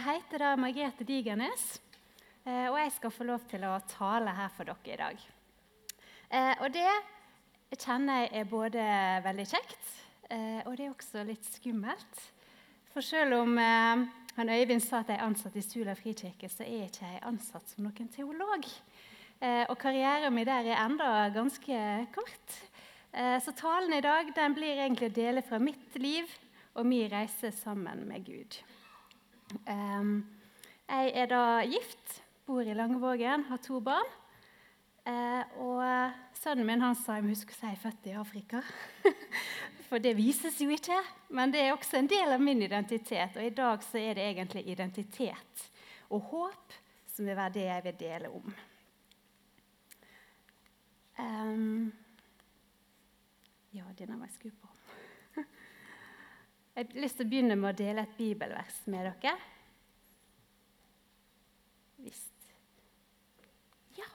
heter da Margrethe Digernes, eh, og jeg skal få lov til å tale her for dere i dag. Eh, og det kjenner jeg er både veldig kjekt, og det er også litt skummelt. For selv om han Øyvind sa at jeg er ansatt i Sula frikirke, så er ikke jeg ansatt som noen teolog. Og karrieren min der er enda ganske kort. Så talen i dag blir egentlig å dele fra mitt liv og min reise sammen med Gud. Jeg er da gift, bor i Langevågen, har to barn. Uh, og sønnen min han sa jeg må huske å si født i Afrika. For det vises jo ikke. Men det er også en del av min identitet. Og i dag så er det egentlig identitet og håp som vil være det jeg vil dele om. Um, ja, denne må jeg skru på. Jeg har lyst til å begynne med å dele et bibelvers med dere. Visst. Ja.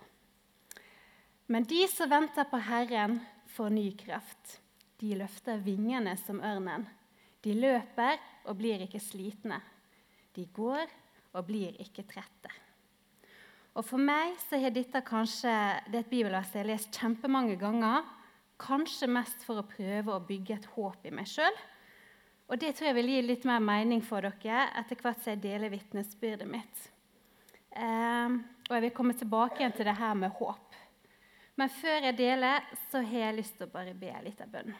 Men de som venter på Herren, får ny kraft. De løfter vingene som ørnen. De løper og blir ikke slitne. De går og blir ikke trette. Og For meg så har dette kanskje det er et bibelvers jeg har lest kjempemange ganger. Kanskje mest for å prøve å bygge et håp i meg sjøl og Det tror jeg vil gi litt mer mening for dere etter hvert som jeg deler vitnesbyrdet mitt. Um, og Jeg vil komme tilbake igjen til det her med håp. Men før jeg deler, så har jeg lyst til å bare be litt av bønn.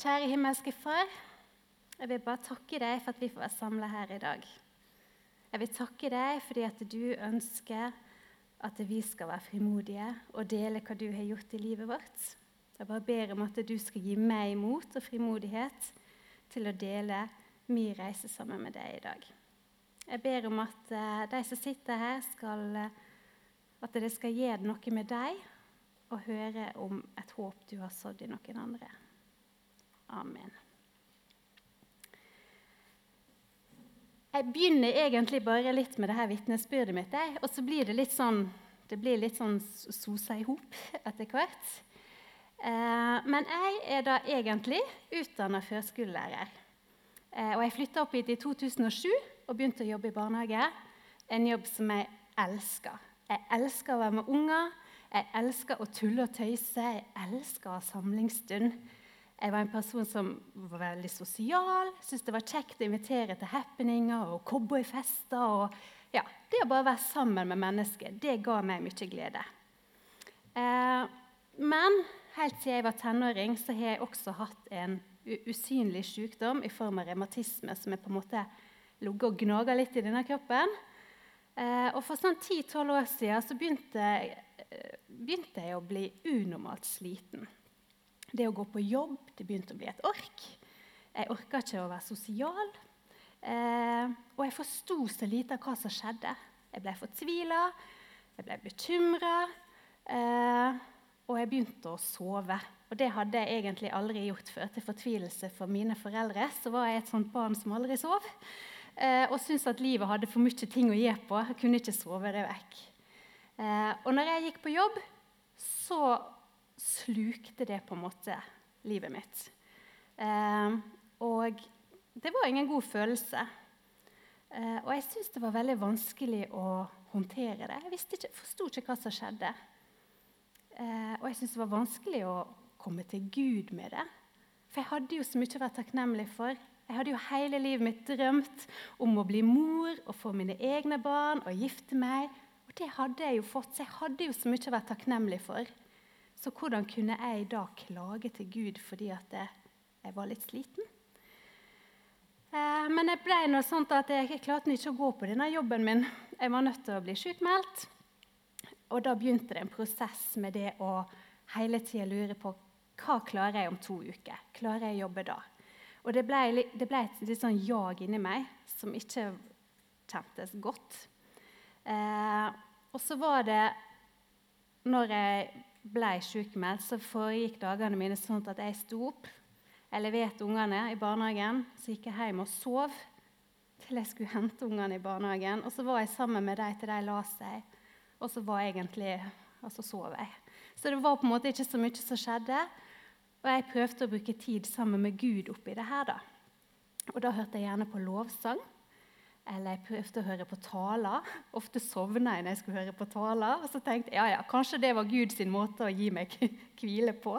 Kjære himmelske Far. Jeg vil bare takke deg for at vi får være samla her i dag. Jeg vil takke deg fordi at du ønsker at vi skal være frimodige og dele hva du har gjort i livet vårt. Jeg bare ber om at du skal gi meg mot og frimodighet til å dele min reise sammen med deg i dag. Jeg ber om at uh, de som sitter her, skal, uh, at det skal gjøre noe med deg å høre om et håp du har sådd i noen andre. Amen. Jeg begynner egentlig bare litt med det her vitnesbyrdet mitt, og så blir det litt sånn det blir litt sånn sosa i hop etter hvert. Eh, men jeg er da egentlig utdanna førskolelærer. Eh, og jeg flytta opp hit i 2007 og begynte å jobbe i barnehage. En jobb som jeg elsker. Jeg elsker å være med unger, jeg elsker å tulle og tøyse, jeg elsker å ha samlingsstund. Jeg var en person som var veldig sosial, syntes det var kjekt å invitere til happeninger og cowboyfester. og ja, Det å bare være sammen med mennesker, det ga meg mye glede. Eh, men Helt siden jeg var tenåring, så har jeg også hatt en usynlig sykdom i form av revmatisme som er på en måte ligget og gnaga litt i denne kroppen. Eh, og For sånn 10-12 år siden så begynte, eh, begynte, jeg å bli unormalt sliten. Det å gå på jobb det begynte å bli et ork. Jeg orka ikke å være sosial. Eh, og jeg forsto så lite av hva som skjedde. Jeg ble fortvila, jeg ble bekymra. Og jeg begynte å sove. Og det hadde jeg egentlig aldri gjort før. Til fortvilelse for mine foreldre så var jeg et sånt barn som aldri sov. Eh, og syntes at livet hadde for mye ting å gi på. Jeg kunne ikke sove det vekk. Eh, og når jeg gikk på jobb, så slukte det på en måte livet mitt. Eh, og det var ingen god følelse. Og jeg syntes det var veldig vanskelig å håndtere det. Jeg ikke, forsto ikke hva som skjedde. Eh, og jeg syntes det var vanskelig å komme til Gud med det. For jeg hadde jo så mye å være takknemlig for. Jeg hadde jo hele livet mitt drømt om å bli mor og få mine egne barn og gifte meg. Og det hadde jeg jo fått, så jeg hadde jo så mye å være takknemlig for. Så hvordan kunne jeg da klage til Gud fordi at jeg var litt sliten? Eh, men jeg ble noe sånt at jeg klarte ikke å gå på denne jobben min. Jeg var nødt til å bli sjukmeldt. Og da begynte det en prosess med det å hele tida lure på hva klarer jeg om to uker. Klarer jeg å jobbe da? Og det ble, det ble et litt sånn jag inni meg som ikke kjentes godt. Eh, og så var det Når jeg ble sykmeldt, så foregikk dagene mine sånn at jeg sto opp. Jeg leverte ungene i barnehagen, så gikk jeg hjem og sov til jeg skulle hente ungene i barnehagen. Og så var jeg sammen med dem til de la seg. Og så var jeg egentlig Og så sov jeg. Så det var på en måte ikke så mye som skjedde. Og jeg prøvde å bruke tid sammen med Gud oppi det her. da. Og da hørte jeg gjerne på lovsang. eller jeg prøvde å høre på taler. Ofte sovna jeg når jeg skulle høre på taler. Og så tenkte jeg ja, ja, kanskje det var Guds måte å gi meg hvile på.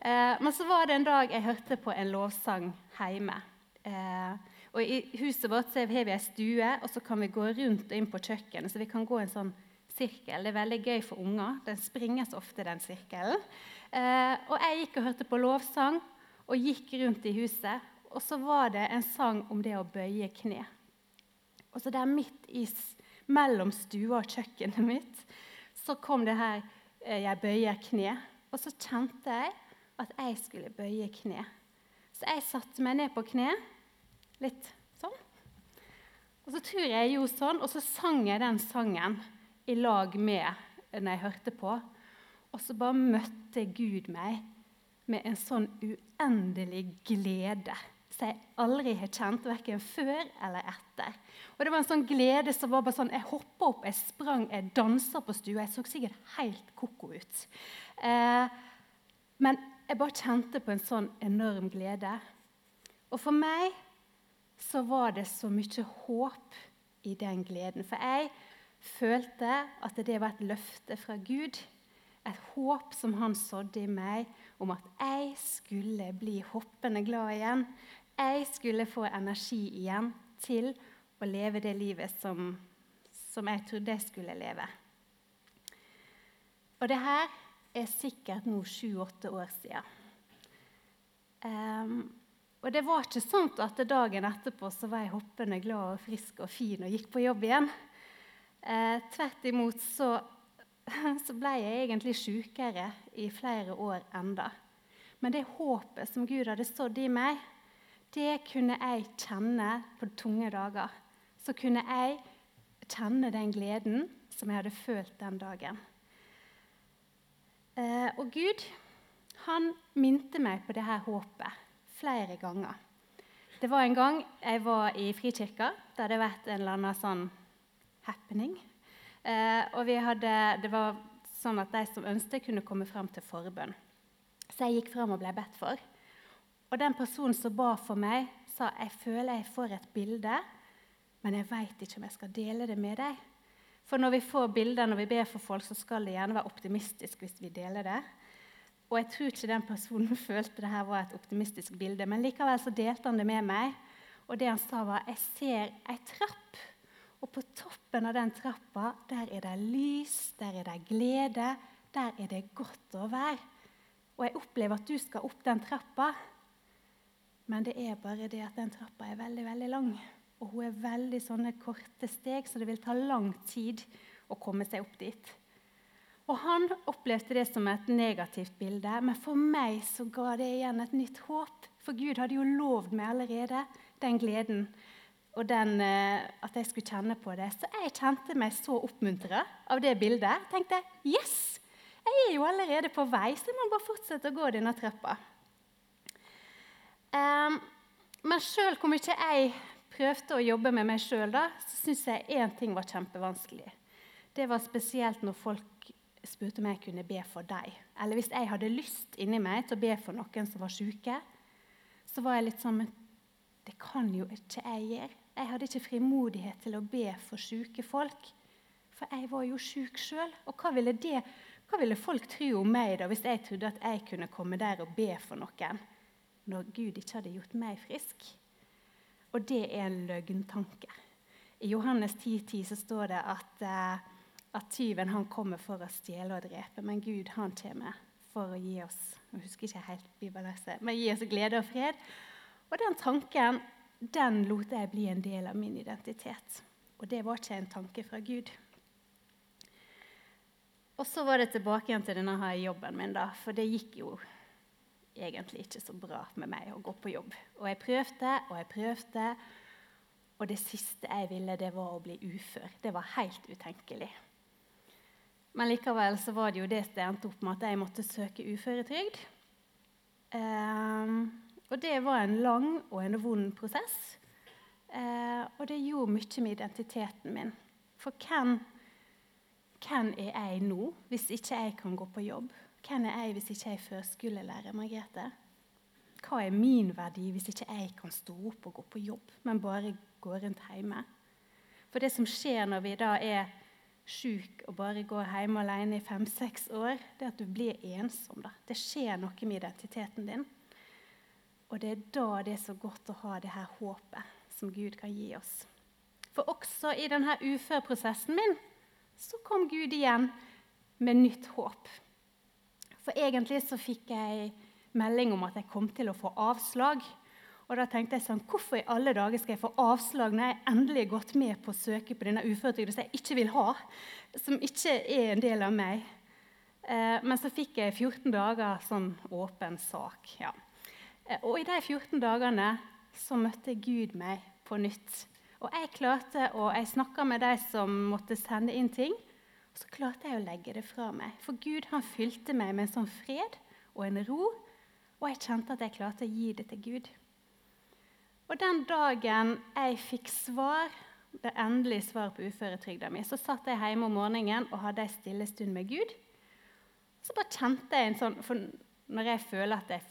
Eh, men så var det en dag jeg hørte på en lovsang hjemme. Eh, og I huset vårt så har vi ei stue, og så kan vi gå rundt og inn på kjøkkenet. Så vi kan gå en sånn sirkel. Det er veldig gøy for unger. Den springes ofte, den sirkelen. Eh, og jeg gikk og hørte på lovsang og gikk rundt i huset. Og så var det en sang om det å bøye kne. Og så der midt i, mellom stua og kjøkkenet mitt så kom det her eh, 'Jeg bøyer kne'. Og så kjente jeg at jeg skulle bøye kne. Så jeg satte meg ned på kne, litt sånn. Og så tror jeg gjorde sånn, og så sang jeg den sangen i lag med når jeg hørte på. Og så bare møtte Gud meg med en sånn uendelig glede som jeg aldri har kjent, verken før eller etter. Og Det var en sånn glede som var bare sånn Jeg hoppa opp, jeg sprang, jeg dansa på stua. Jeg så sikkert helt ko-ko ut. Eh, men jeg bare kjente på en sånn enorm glede. Og for meg så var det så mye håp i den gleden. For jeg følte at det var et løfte fra Gud. Et håp som han sådde i meg om at jeg skulle bli hoppende glad igjen. Jeg skulle få energi igjen til å leve det livet som, som jeg trodde jeg skulle leve. Og det her er sikkert nå sju-åtte år siden. Um, og det var ikke sånn at dagen etterpå så var jeg hoppende glad og frisk og fin og gikk på jobb igjen. Eh, tvert imot så, så, ble jeg egentlig sykere i flere år enda. Men det håpet som Gud hadde sådd i meg, det kunne jeg kjenne på tunge dager. Så kunne jeg kjenne den gleden som jeg hadde følt den dagen. Eh, og Gud, han minte meg på det her håpet flere ganger. Det var en gang jeg var i Frikirka. Det hadde vært en eller annen sånn happening. Eh, og hadde, det var sånn at de som ønsket, kunne komme fram til forbønn. Så jeg gikk fram og ble bedt for. Og den personen som ba for meg, sa jeg føler jeg får et bilde, men jeg veit ikke om jeg skal dele det med deg. For når vi får bilder når vi ber for folk, så skal det gjerne være optimistisk hvis vi deler det. Og jeg tror ikke den personen følte det her var et optimistisk bilde, men likevel så delte han det med meg. Og det han sa, var jeg ser ei trapp og på toppen av den trappa der er det lys, der er det glede, der er det godt å være. Og jeg opplever at du skal opp den trappa, men det er bare det at den trappa er veldig veldig lang. Og hun er veldig sånne korte steg, så det vil ta lang tid å komme seg opp dit. Og Han opplevde det som et negativt bilde, men for meg så ga det igjen et nytt håp. For Gud hadde jo lovd meg allerede den gleden og den, eh, at jeg skulle kjenne på det. Så jeg kjente meg så oppmuntra av det bildet. tenkte yes! Jeg er jo allerede på vei, så jeg må bare fortsette å gå denne trappa. Um, men sjøl hvor mye jeg prøvde å jobbe med meg sjøl, så syns jeg én ting var kjempevanskelig. Det var spesielt når folk spurte om jeg kunne be for deg. Eller hvis jeg hadde lyst inni meg til å be for noen som var syke, så var jeg litt sånn det kan jo ikke jeg gjøre. Jeg hadde ikke frimodighet til å be for syke folk. For jeg var jo syk sjøl. Og hva ville, det, hva ville, folk tro om meg da, hvis jeg trodde at jeg kunne komme der og be for noen, når Gud ikke hadde gjort meg frisk? Og det er en løgntanke. I Johannes 10,10 10 så står det at, uh, at tyven han kommer for å stjele og drepe, men Gud han kommer for å gi oss jeg husker ikke helt bibelverset, men gi oss glede og fred. Og den tanken den lot jeg bli en del av min identitet. Og det var ikke en tanke fra Gud. Og så var det tilbake igjen til denne her jobben min, da, for det gikk jo egentlig ikke så bra med meg å gå på jobb. Og jeg prøvde og jeg prøvde, og det siste jeg ville, det var å bli ufør. Det var helt utenkelig. Men likevel så var det jo det som endte opp med at jeg måtte søke uføretrygd. Um, og det var en lang og en vond prosess. Eh, og det gjorde mye med identiteten min. For hvem, hvem, er jeg nå, hvis ikke jeg kan gå på jobb? Hvem er jeg hvis ikke jeg er førskolelærer? Margrethe? Hva er min verdi hvis ikke jeg kan stå opp og gå på jobb, men bare gå rundt hjemme? For det som skjer når vi da er sjuk og bare går hjemme alene i fem-seks år, det er at du blir ensom. da. Det skjer noe med identiteten din. Og det er da det er så godt å ha det her håpet som Gud kan gi oss. For også i denne uførprosessen min så kom Gud igjen med nytt håp. For egentlig så fikk jeg melding om at jeg kom til å få avslag. Og da tenkte jeg sånn, Hvorfor i alle dager skal jeg få avslag når jeg endelig har gått med på å søke på denne uføretrygden som jeg ikke vil ha, som ikke er en del av meg? Eh, men så fikk jeg 14 dager sånn åpen sak. ja. Eh, og i de 14 dagene så møtte Gud meg på nytt. Og jeg klarte, å, jeg snakka med de som måtte sende inn ting, og så klarte jeg å legge det fra meg. For Gud han fylte meg med en sånn fred og en ro, og jeg kjente at jeg klarte å gi det til Gud. Og den dagen jeg fikk svar, det endelige svaret på uføretrygda mi, så satt jeg hjemme om morgenen og hadde ei stille stund med Gud. Så bare kjente jeg en sånn For når jeg føler at jeg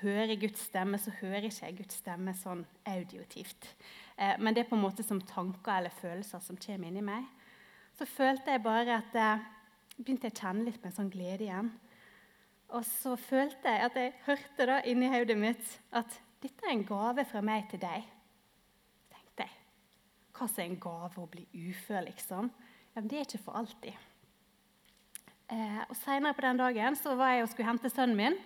hører Guds stemme, så hører ikke jeg Guds stemme sånn audiotivt. Eh, men det er på en måte som tanker eller følelser som kommer inni meg. Så følte jeg bare at jeg begynte jeg å kjenne litt på en sånn glede igjen. Og så følte jeg at jeg hørte da inni hodet mitt at dette er en gave fra meg til deg. tenkte jeg. Hva som er en gave å bli ufør, liksom? Ja, men Det er ikke for alltid. Eh, og Senere på den dagen så var jeg og skulle hente sønnen min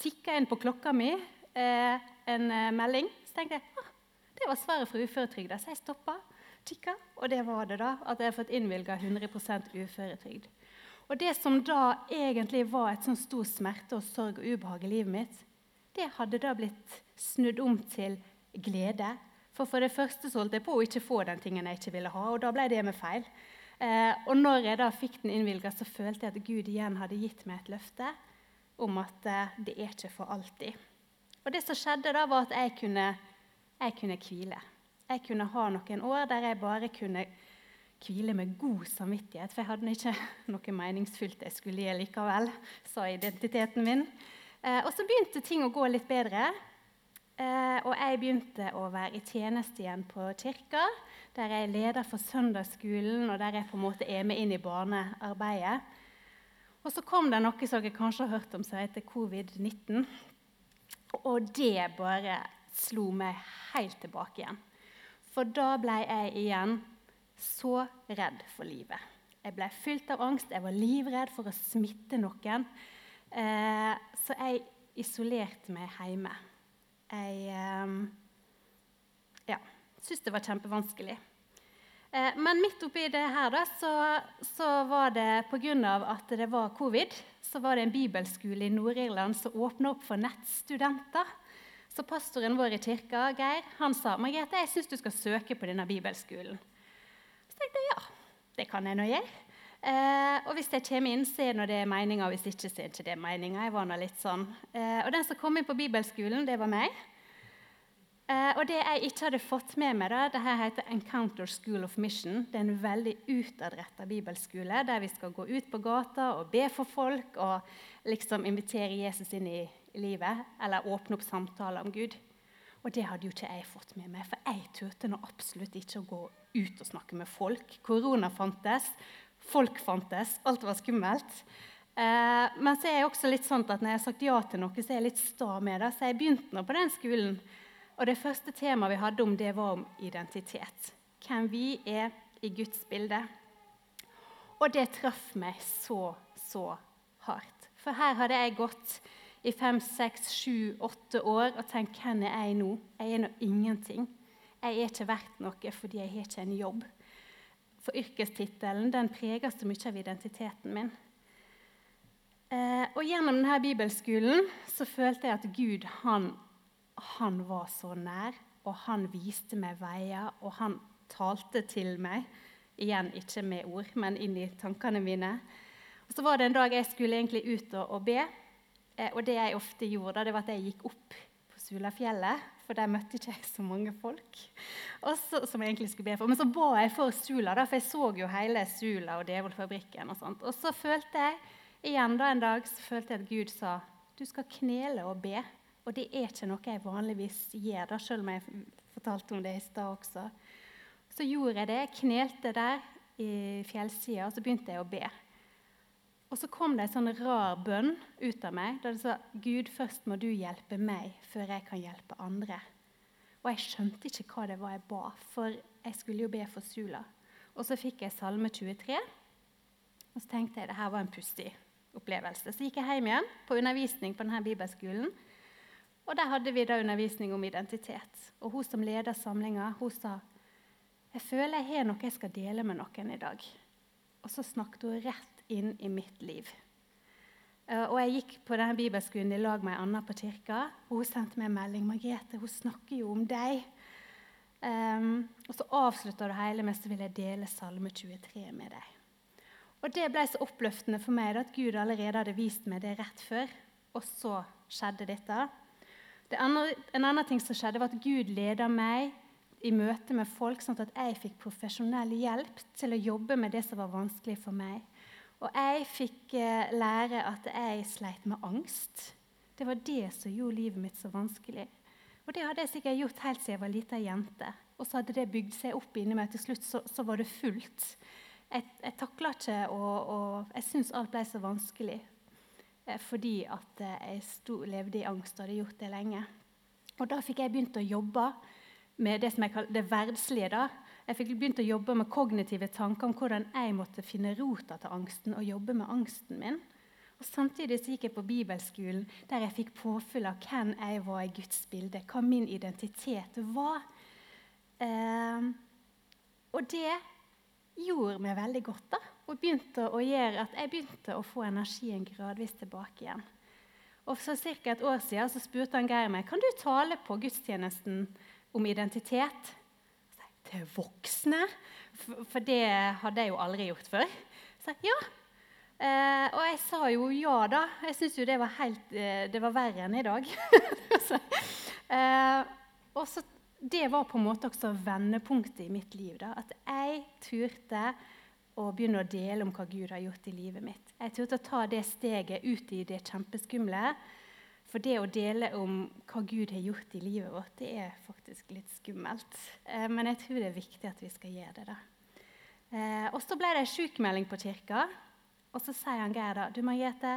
tikka inn på klokka mi eh, en eh, melding. Så tenkte jeg ah, det var svaret fra uføretrygda. Så jeg stoppa, tikka, og det var det. da, At jeg har fått innvilga 100% uføretrygd. Og Det som da egentlig var et sånn stor smerte og sorg og ubehag i livet mitt, det hadde da blitt snudd om til glede. For for det første så holdt jeg på å ikke få den tingen jeg ikke ville ha, og da ble det med feil. Eh, og når jeg da fikk den innvilga, så følte jeg at Gud igjen hadde gitt meg et løfte om at eh, det er ikke for alltid. Og det som skjedde da, var at jeg kunne, jeg kunne hvile. Jeg kunne ha noen år der jeg bare kunne hvile med god samvittighet. For jeg hadde ikke noe meningsfullt jeg skulle gi likevel, sa identiteten min. Eh, og så begynte ting å gå litt bedre. Eh, og jeg begynte å være i tjeneste igjen på kirka, der jeg er leder for søndagsskolen, og der jeg på en måte er med inn i barnearbeidet. Og så kom det noe som dere kanskje har hørt om som heter covid-19. Og det bare slo meg helt tilbake igjen. For da ble jeg igjen så redd for livet. Jeg ble fylt av angst, jeg var livredd for å smitte noen. Eh, så jeg isolerte meg hjemme. Jeg eh, ja, syntes det var kjempevanskelig. Eh, men midt oppi det her da, så, så var det pga. at det var covid, så var det en bibelskole i Nord-Irland som åpna opp for nettstudenter. Så pastoren vår i kirka, Geir, han sa Margrethe, jeg syns du skal søke på denne bibelskolen. Så tenkte jeg ja, det kan jeg nå gjøre. Eh, og hvis jeg kommer inn, så er det meninga, hvis ikke, så er det ikke meninga. Jeg var nå litt sånn. Eh, og den som kom inn på bibelskolen, det var meg. Eh, og det jeg ikke hadde fått med meg, da, det her heter Encounter School of Mission. Det er en veldig utadretta bibelskole der vi skal gå ut på gata og be for folk og liksom invitere Jesus inn i livet, eller åpne opp samtaler om Gud. Og det hadde jo ikke jeg fått med meg, for jeg turte nå absolutt ikke å gå ut og snakke med folk. Korona fantes, folk fantes, alt var skummelt. Eh, men så er jeg også litt sånn at når jeg har sagt ja til noe, så er jeg litt sta med det. Så jeg begynte nå på den skolen og Det første temaet vi hadde om, det var om identitet. Hvem vi er i Guds bilde. Og det traff meg så, så hardt. For her hadde jeg gått i fem, seks, sju, åtte år og tenkt hvem er jeg nå? Jeg er nå ingenting. Jeg er ikke verdt noe fordi jeg har ikke en jobb. For yrkestittelen den preger så mye av identiteten min. Eh, og Gjennom denne bibelskolen så følte jeg at Gud han han var så nær, og han viste meg veier, og han talte til meg. Igjen ikke med ord, men inn i tankene mine. Og Så var det en dag jeg skulle egentlig ut og, og be. Eh, og det jeg ofte gjorde, det var at jeg gikk opp på Sulafjellet. For der møtte ikke jeg så mange folk så, som jeg egentlig skulle be for. Men så ba jeg for Sula, da, for jeg så jo hele Sula og Djevelfabrikken. Og sånt. Og så følte jeg igjen da en dag så følte jeg at Gud sa du skal knele og be. Og det er ikke noe jeg vanligvis gjør, da, selv om jeg fortalte om det i stad også. Så gjorde jeg det. Jeg knelte der i fjellsida, og så begynte jeg å be. Og så kom det en sånn rar bønn ut av meg da det sa Gud, først må du hjelpe meg før jeg kan hjelpe andre. Og jeg skjønte ikke hva det var jeg ba, for jeg skulle jo be for Sula. Og så fikk jeg Salme 23, og så tenkte jeg det her var en pussig opplevelse. Så gikk jeg hjem igjen på undervisning på denne bibelskolen. Og der hadde vi da undervisning om identitet. Og hun som leder samlinga, hun sa jeg føler jeg har noe jeg skal dele med noen i dag. Og så snakket hun rett inn i mitt liv. Eh, og Jeg gikk på denne bibelskolen i lag med Anna på kirka. og Hun sendte meg en melding. 'Margrethe, hun snakker jo om deg.' Um, og så avslutta det hele med så vil jeg dele Salme 23 med deg. Og Det ble så oppløftende for meg at Gud allerede hadde vist meg det rett før. Og så skjedde dette. Andre, en annen ting som skjedde, var at Gud leda meg i møte med folk, sånn at jeg fikk profesjonell hjelp til å jobbe med det som var vanskelig for meg. Og jeg fikk eh, lære at jeg sleit med angst. Det var det som gjorde livet mitt så vanskelig. Og det hadde jeg sikkert gjort helt siden jeg var lita jente. Og så hadde det bygd seg opp inni meg. og Til slutt så, så var det fullt. Jeg, jeg takla ikke, og, og jeg syntes alt ble så vanskelig fordi at eh, jeg sto, levde i angst og hadde gjort det lenge. Og da fikk jeg begynt å jobbe med det som jeg kaller det verdslige. da. Jeg fikk begynt å jobbe med kognitive tanker om hvordan jeg måtte finne rota til angsten og jobbe med angsten min. Og Samtidig så gikk jeg på bibelskolen, der jeg fikk påfyll av hvem jeg var i Guds bilde, hva min identitet var. Eh, og det gjorde meg veldig godt. da, og begynte å gjøre at Jeg begynte å få energien gradvis tilbake igjen. Og For ca. et år siden så spurte han Geir meg kan du tale på gudstjenesten om identitet. Til voksne? For det hadde jeg jo aldri gjort før. Så jeg, ja. Eh, og jeg sa jo ja, da. Jeg syns jo det var, helt, eh, det var verre enn i dag. så, eh, og så, Det var på en måte også vendepunktet i mitt liv. Da, at jeg turte å begynne å dele om hva Gud har gjort i livet mitt. Jeg turte å ta det steget ut i det kjempeskumle for det å dele om hva Gud har gjort i livet vårt, det er faktisk litt skummelt. Eh, men jeg tror det er viktig at vi skal gjøre det. da. Eh, og Så ble det en sjukmelding på kirka. Og så sier han Geir da, du Margrethe,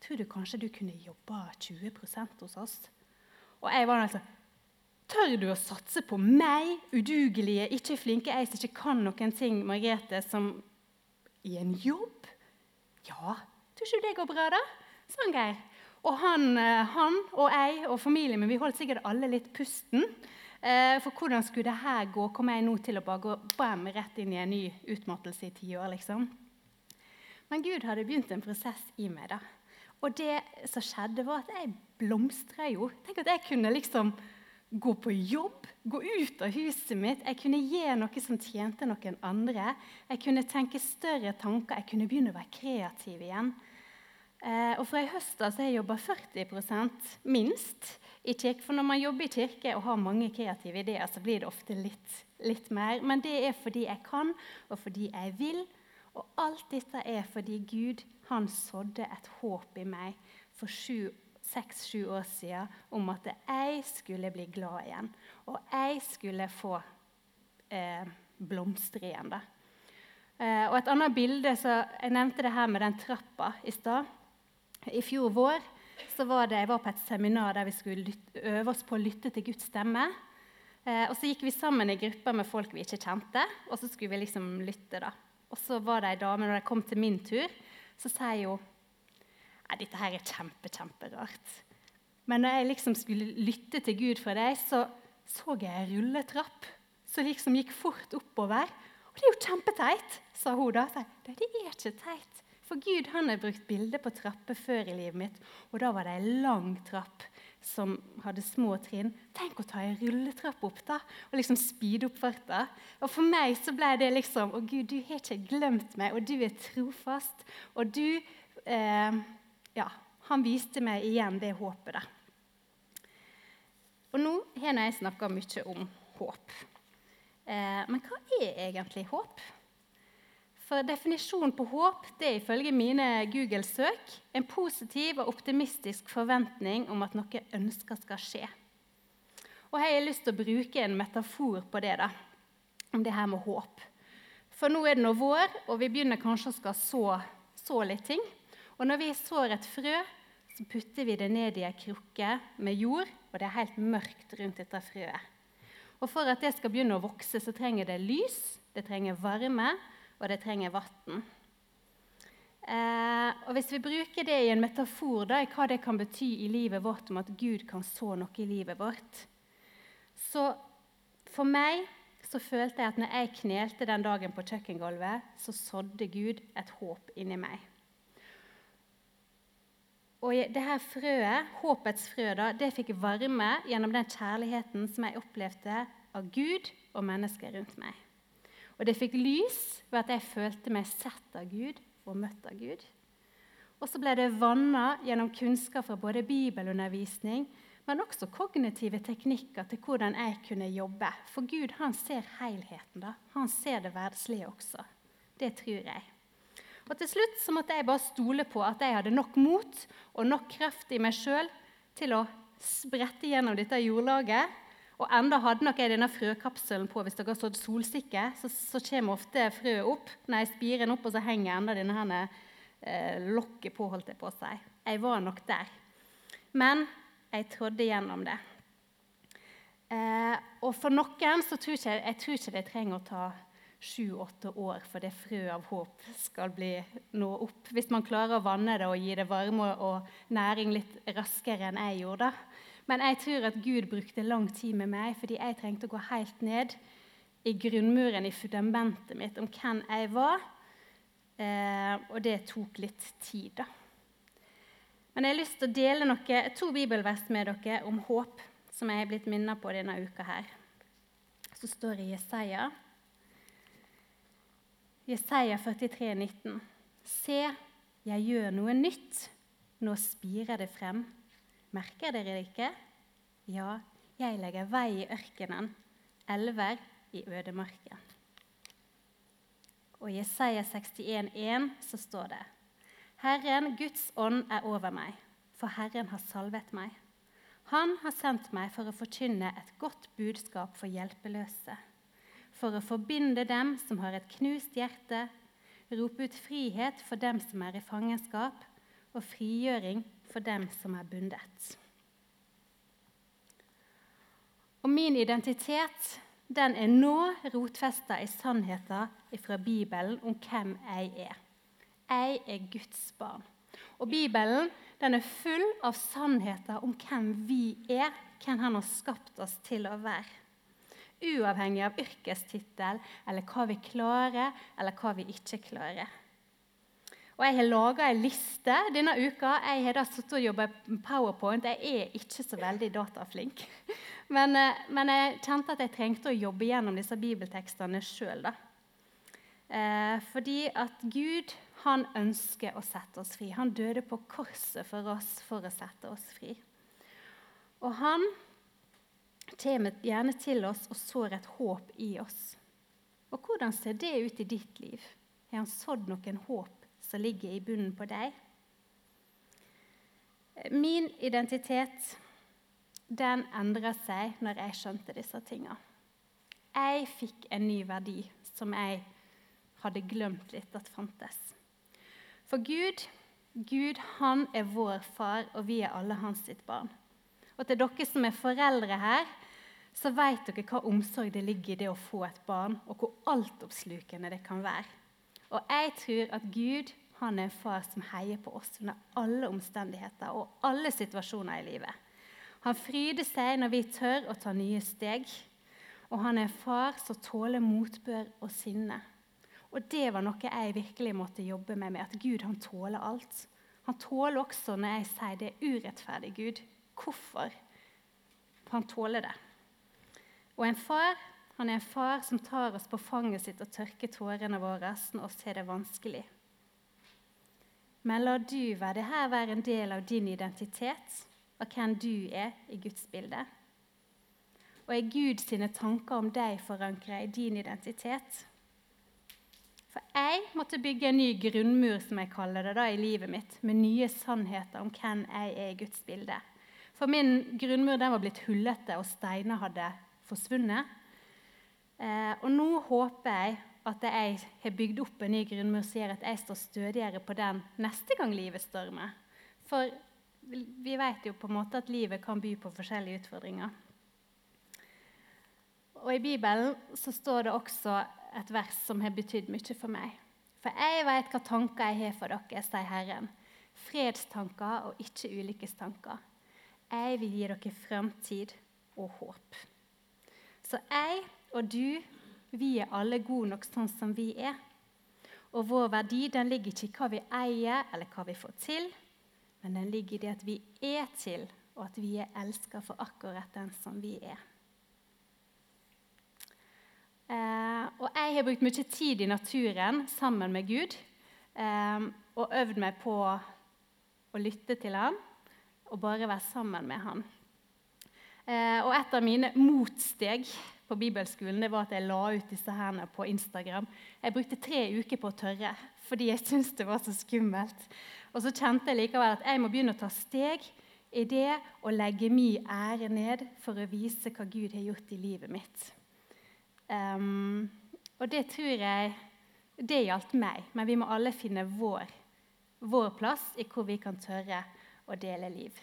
tror du kanskje du kunne jobba 20% hos oss? Og jeg var altså Tør du å satse på meg, udugelige, ikke flinke ei som ikke kan noen ting, Margrethe, som i en jobb? Ja, tror ikke det går bra, da? sa han Geir. Og han, eh, han, og jeg og familien min vi holdt sikkert alle litt pusten. Eh, for hvordan skulle det her gå? Kommer jeg nå til å bare gå bam, rett inn i en ny utmattelse i tiår? liksom? Men Gud hadde begynt en prosess i meg. da. Og det som skjedde, var at jeg blomstra jo. Tenk at jeg kunne liksom gå på jobb, gå ut av huset mitt. Jeg kunne gi noe som tjente noen andre. Jeg kunne tenke større tanker. Jeg kunne begynne å være kreativ igjen. Eh, og fra i høst av har jeg jobba 40% minst i kirke. For når man jobber i kirke og har mange kreative ideer, så blir det ofte litt, litt mer. Men det er fordi jeg kan, og fordi jeg vil. Og alt dette er fordi Gud han sådde et håp i meg for seks-sju år siden om at jeg skulle bli glad igjen. Og jeg skulle få eh, blomstre igjen. da. Eh, og et annet bilde, så Jeg nevnte det her med den trappa i stad. I fjor vår så var det, jeg var på et seminar der vi skulle øve oss på å lytte til Guds stemme. Eh, og Så gikk vi sammen i grupper med folk vi ikke kjente, og så skulle vi liksom lytte. da. Og så var det ei dame, når det kom til min tur, så sier hun Nei, dette her er kjempe, kjemperart. Men når jeg liksom skulle lytte til Gud for deg, så så jeg ei rulletrapp som liksom gikk fort oppover. Og det er jo kjempeteit, sa hun da. Nei, det er ikke teit. For Gud han har brukt bilder på trapper før i livet mitt, og da var det ei lang trapp som hadde små trinn. Tenk å ta ei rulletrapp opp da, og liksom speede opp farta. Og For meg så ble det liksom Å, Gud, du har ikke glemt meg, og du er trofast. Og du eh, Ja, han viste meg igjen det håpet der. Og nå har jeg snakka mye om håp. Eh, men hva er egentlig håp? For definisjonen på håp det er ifølge mine Google-søk en positiv og optimistisk forventning om at noe ønsker skal skje. Og Jeg har lyst til å bruke en metafor på det. da. om det her med håp. For nå er det nå vår, og vi begynner kanskje å skal så, så litt ting. Og når vi sår et frø, så putter vi det ned i ei krukke med jord, og det er helt mørkt rundt dette frøet. Og For at det skal begynne å vokse, så trenger det lys, det trenger varme, og det trenger vann. Eh, og Hvis vi bruker det i en metafor da, i hva det kan bety i livet vårt, om at Gud kan så noe i livet vårt Så for meg så følte jeg at når jeg knelte den dagen på kjøkkengulvet, så sådde Gud et håp inni meg. Og det her frøet, Håpets frø da, det fikk varme gjennom den kjærligheten som jeg opplevde av Gud og mennesker rundt meg. Og det fikk lys ved at jeg følte meg sett av Gud og møtt av Gud. Og så ble det vanna gjennom kunnskap fra både bibelundervisning, men også kognitive teknikker til hvordan jeg kunne jobbe. For Gud han ser helheten. da. Han ser det verdslige også. Det tror jeg. Og Til slutt så måtte jeg bare stole på at jeg hadde nok mot og nok kraft i meg sjøl til å sprette gjennom dette jordlaget. Og enda hadde nok jeg denne frøkapselen på. Hvis dere har sådd solsikke, så, så, kommer ofte frøet opp. Spirer den opp, og så henger enda denne her, eh, lokket på, holdt jeg på å si. Jeg var nok der. Men jeg trådde gjennom det. Eh, og for noen så tror jeg, jeg tror ikke det trenger å ta sju-åtte år for det frøet av håp skal bli nå opp. Hvis man klarer å vanne det og gi det varme og næring litt raskere enn jeg gjorde. Men jeg tror at Gud brukte lang tid med meg fordi jeg trengte å gå helt ned i grunnmuren, i fundamentet mitt, om hvem jeg var. Eh, og det tok litt tid, da. Men jeg har lyst til å dele noe, to bibelvers med dere om håp, som jeg er blitt minnet på denne uka her. Så står det i Jesaja Jesaja 43, 19. Se, jeg gjør noe nytt. Nå spirer det frem. Merker dere det ikke? Ja, jeg legger vei i ørkenen, elver i ødemarken. Og i Jesaja 61, 61,1 så står det Herren, Guds ånd, er over meg, for Herren har salvet meg. Han har sendt meg for å forkynne et godt budskap for hjelpeløse for å forbinde dem som har et knust hjerte, rope ut frihet for dem som er i fangenskap, og frigjøring for dem som er bundet. Og min identitet den er nå rotfesta i sannheten fra Bibelen om hvem jeg er. Jeg er Guds barn. Og Bibelen den er full av sannheter om hvem vi er, hvem Han har skapt oss til å være uavhengig av yrkestittel eller hva vi klarer, eller hva vi ikke klarer. Og Jeg har laga ei liste denne uka. Jeg har da sittet og jobba powerpoint. Jeg er ikke så veldig dataflink. Men, eh, men, jeg kjente at jeg trengte å jobbe gjennom disse bibeltekstene sjøl. Eh, fordi at Gud han ønsker å sette oss fri. Han døde på korset for oss for å sette oss fri. Og han kommer gjerne til oss og sår et håp i oss. Og hvordan ser det ut i ditt liv? Har han sådd noen håp som ligger i bunnen på deg? Min identitet den endra seg når jeg skjønte disse tinga. Jeg fikk en ny verdi som jeg hadde glemt litt at fantes. For Gud, Gud han er vår far, og vi er alle hans sitt barn. Og til dere som er foreldre her, så vet dere hva omsorg det ligger i det å få et barn, og hvor altoppslukende det kan være. Og jeg tror at Gud han er en far som heier på oss under alle omstendigheter og alle situasjoner i livet. Han fryder seg når vi tør å ta nye steg. Og han er en far som tåler motbør og sinne. Og det var noe jeg virkelig måtte jobbe med, med at Gud han tåler alt. Han tåler også når jeg sier det er urettferdig, Gud. Hvorfor? Han tåler det. Og en far han er en far som tar oss på fanget sitt og tørker tårene våre når oss har det vanskelig. Men la du være det her være en del av din identitet, av hvem du er i Guds bilde. Og er Guds tanker om deg forankra i din identitet? For jeg måtte bygge en ny grunnmur som jeg kaller det da, i livet mitt, med nye sannheter om hvem jeg er i Guds bilde. For min grunnmur den var blitt hullete, og steiner hadde forsvunnet. Eh, og nå håper jeg at jeg har bygd opp en ny grunnmur som gjør at jeg står stødigere på den neste gang livet stormer. For vi vet jo på en måte at livet kan by på forskjellige utfordringer. Og I Bibelen så står det også et vers som har betydd mye for meg. For jeg vet hva tanker jeg har for dere, sier Herren. Fredstanker og ikke ulykkestanker. Jeg vil gi dere fremtid og håp. Så jeg og du, vi er alle gode nok sånn som vi er. Og vår verdi den ligger ikke i hva vi eier eller hva vi får til, men den ligger i det at vi er til, og at vi er elska for akkurat den som vi er. Eh, og jeg har brukt mye tid i naturen sammen med Gud eh, og øvd meg på å lytte til ham og bare være sammen med ham. Eh, og et av mine motsteg på bibelskolen det var at jeg la ut disse her på Instagram. Jeg brukte tre uker på å tørre fordi jeg syntes det var så skummelt. Og så kjente jeg likevel at jeg må begynne å ta steg i det å legge min ære ned for å vise hva Gud har gjort i livet mitt. Um, og det tror jeg det gjaldt meg, men vi må alle finne vår, vår plass i hvor vi kan tørre å dele liv.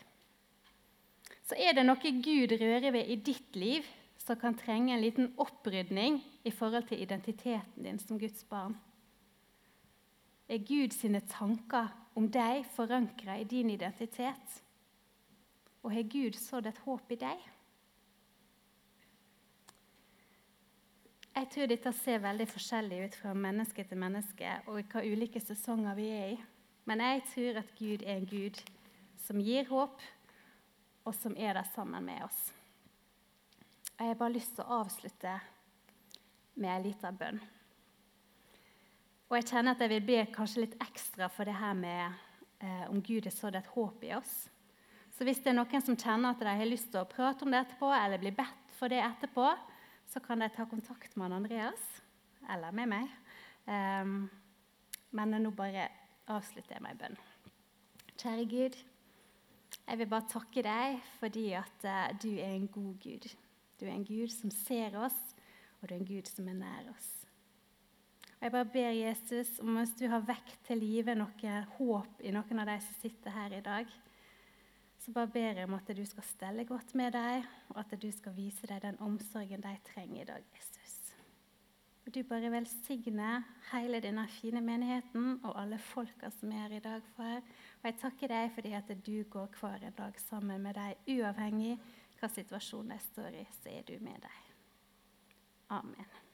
Så er det noe Gud rører ved i ditt liv som kan trenge en liten opprydning i forhold til identiteten din som Guds barn. Er Gud sine tanker om deg forankra i din identitet? Og har Gud sådd et håp i deg? Jeg tror dette ser veldig forskjellig ut fra menneske til menneske og hva ulike sesonger vi er i. Men jeg tror at Gud er en Gud som gir håp, og som er der sammen med oss. Jeg har bare lyst til å avslutte med en liten bønn. Og jeg kjenner at jeg vil be kanskje litt ekstra for det her med eh, om Gud har sådd et håp i oss. Så hvis det er noen som kjenner at de har lyst til å prate om det etterpå, eller bli bedt for det etterpå, så kan de ta kontakt med Andreas eller med meg. Um, men nå bare avslutter jeg med en bønn. Kjære Gud, jeg vil bare takke deg fordi at uh, du er en god Gud. Du er en Gud som ser oss, og du er en Gud som er nær oss. Og Jeg bare ber Jesus om hvis du har vekt til live noe håp i noen av de som sitter her i dag, så bare ber jeg om at du skal stelle godt med dem, og at du skal vise dem den omsorgen de trenger i dag, Jesus. Og du bare velsigne hele denne fine menigheten og alle folka som er her i dag. for. Og jeg takker deg fordi at du går hver en dag sammen med dem, uavhengig hva situasjonen de står i, så er du med dem. Amen.